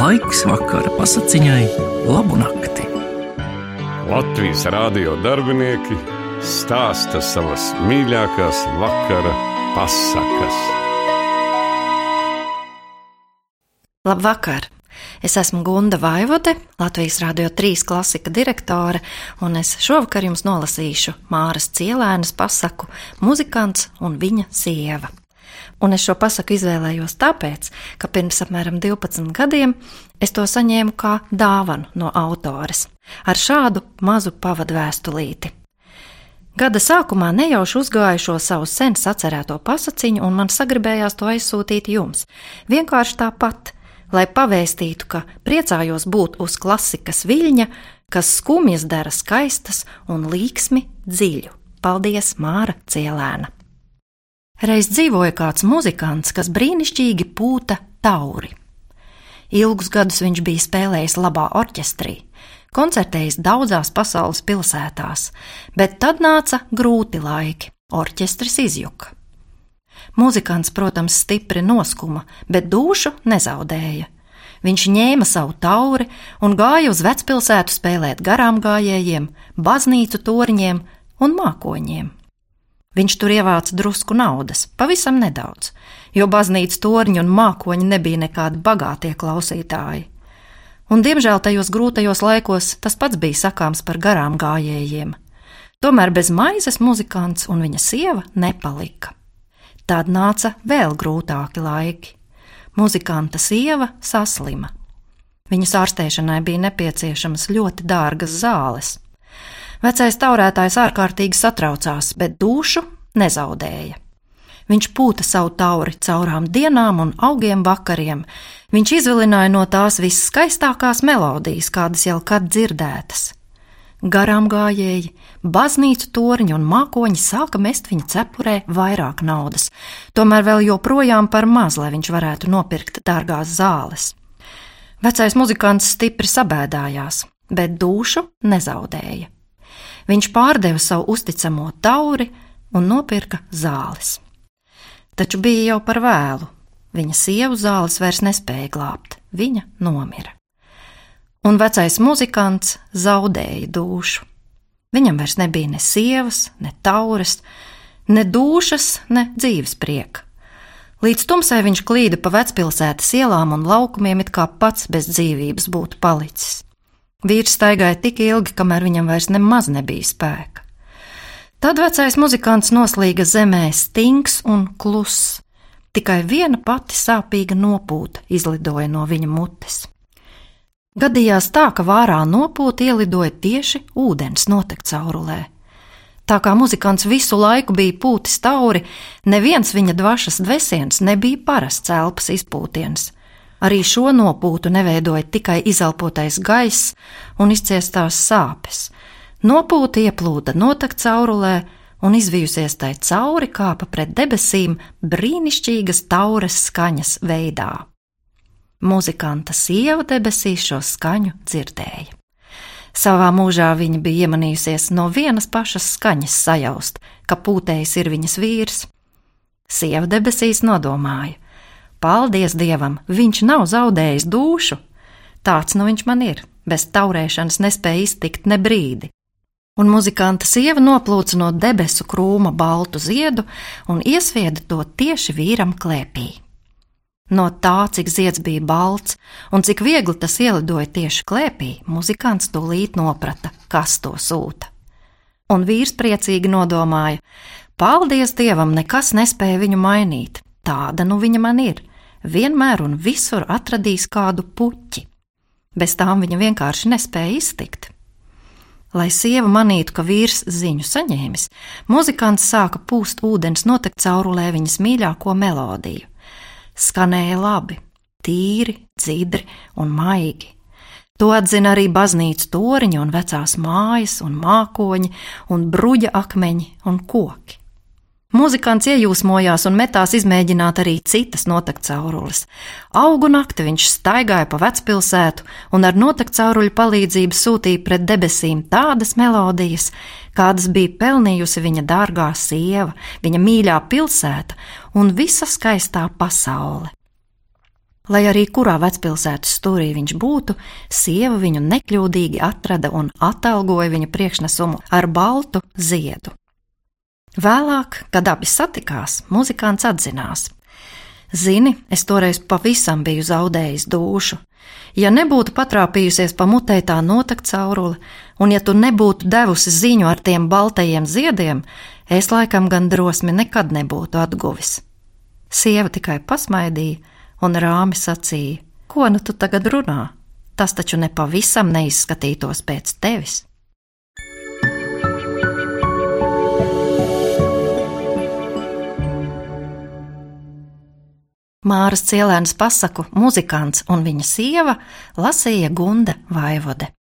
Laiks vakara pasakiņai, labu nakti. Latvijas rādio darbinieki stāsta savas mīļākās vakara pasakas. Labvakar! Es esmu Gunda Vaivode, Latvijas Rādio 3 klasika direktore, un es šovakar jums nolasīšu Māras Cielēnas pasaku Muzikants un viņa sieva. Un es šo pasaku izvēlējos tāpēc, ka pirms apmēram 12 gadiem es to saņēmu kā dāvanu no autores ar šādu mazu pavadu vēstulīti. Gada sākumā nejauši uzgāju šo savu sen sacerēto pasakiņu, un man sagribējās to aizsūtīt jums. Vienkārši tāpat, lai pavēstītu, ka priecājos būt uz klasikas viļņa, kas skumjas dara skaistas un līksmi dziļu. Paldies, Māra Cielēna! Reiz dzīvoja kāds muzikants, kas brīnišķīgi pūta tauri. Ilgus gadus viņš bija spēlējis labā orķestrī, koncertējis daudzās pasaules pilsētās, bet tad nāca grūti laiki, orķestris izjuka. Muzikants, protams, stipri noskuma, bet dušu nezaudēja. Viņš ņēma savu tauri un gāja uz vecpilsētu spēlēt garām gājējiem, baznīcu torņiem un mākoņiem. Viņš tur ievāca drusku naudas, pavisam nedaudz, jo baznīcas torņi un mākoņi nebija nekādi bagātie klausītāji. Un, diemžēl, tajos grūtajos laikos tas pats bija sakāms par garām gājējiem. Tomēr bez maizes muzikants un viņa sieva nepalika. Tad nāca vēl grūtāki laiki. Muzikanta sieva saslima. Viņas ārstēšanai bija nepieciešamas ļoti dārgas zāles. Vecais taurētājs ārkārtīgi satraucās, bet dušu nezaudēja. Viņš pūta savu tauri caurām dienām un augiem vakariem. Viņš izvilināja no tās visskaistākās melodijas, kādas jau kad dzirdētas garām gājēji, baznīcu torņi un mākoņi sāka mest viņa cepurē vairāk naudas, tomēr vēl joprojām par maz, lai viņš varētu nopirkt dārgās zāles. Vecais muzikants stipri sabēdājās, bet dušu nezaudēja. Viņš pārdeva savu uzticamo tauri un nopirka zāles. Taču bija jau par vēlu. Viņa sievu zāles vairs nespēja glābt, viņa nomira un vecais muzikants zaudēja dušu. Viņam vairs nebija ne sievas, ne tauras, ne dušas, ne dzīves prieka. Līdz tumsai viņš klīda pa vecpilsētas ielām un laukumiem, it kā pats bez dzīvības būtu palicis. Vīrs staigāja tik ilgi, kamēr viņam vairs nemaz nebija spēka. Tad vecais muzikants noslīga zemē stinks un kluss. Tikai viena pati sāpīga nopūta izlidoja no viņa mutes. Gadījās tā, ka vārā nopūta ielidoja tieši ūdens notek caurulē. Tā kā muzikants visu laiku bija pūtis tauri, neviens viņa dvašas dvesiens nebija parasts elpas izpūtiens. Arī šo nopūtu neveidoja tikai izelpotais gaiss un izciestās sāpes. Nopūta ieplūda notek caurulē, un izvijusies tai cauri kāpa pret debesīm brīnišķīgas taures skaņas veidā. Muzikanta sieva debesīs šo skaņu dzirdēja. Savā mūžā viņa bija iemanījusies no vienas pašas skaņas sajaust, ka pūtējs ir viņas vīrs. Sieva debesīs nodomāja: Paldies Dievam, viņš nav zaudējis dušu! Tāds nu viņš man ir, bez taurēšanas nespēja iztikt ne brīdi. Un muzikanta sieva noplūca no debesu krūma baltu ziedu un iesvieda to tieši vīram klēpī. No tā, cik zieds bija balts un cik viegli tas ielidoja tieši klēpī, muzikants tūlīt noprata, kas to sūta. Un vīrs priecīgi nodomāja: Paldies Dievam, nekas nespēja viņu mainīt. Tāda nu viņa man ir. Vienmēr un visur atradīs kādu puķi. Bez tām viņa vienkārši nespēja iztikt. Lai sieva manītu, ka vīrs ziņu saņēmis, muzikants sāka pūst ūdens notek caurulē viņas mīļāko melodiju skanēja labi, tīri, dzidri un maigi. To atzina arī baznīcas toriņi un vecās mājas un mākoņi un bruģa akmeņi un koki. Muzikants iejūsmojās un metās izmēģināt arī citas notekcaurules. Augu nakti viņš staigāja pa vecpilsētu un ar notekcauruļu palīdzību sūtīja pret debesīm tādas melodijas, kādas bija pelnījusi viņa dārgā sieva, viņa mīļā pilsēta un visa skaistā pasaule. Lai arī kurā vecpilsētas stūrī viņš būtu, sieva viņu nekļūdīgi atrada un atalgoja viņa priekšnesumu ar baltu ziedu. Vēlāk, kad abi satikās, muzikants atzinās: Zini, es toreiz pavisam biju zaudējis dušu. Ja nebūtu patrāpījusies pa mutē tā notakt caurule, un ja tu nebūtu devusi ziņu ar tiem baltajiem ziediem, es laikam gan drosmi nekad nebūtu atguvis. Sieva tikai pasmaidīja un rāmi sacīja: Ko nu tu tagad runā? Tas taču nepavisam neizskatītos pēc tevis. Māras cielēnas pasaku muzikants un viņa sieva lasīja Gunda Vaivode.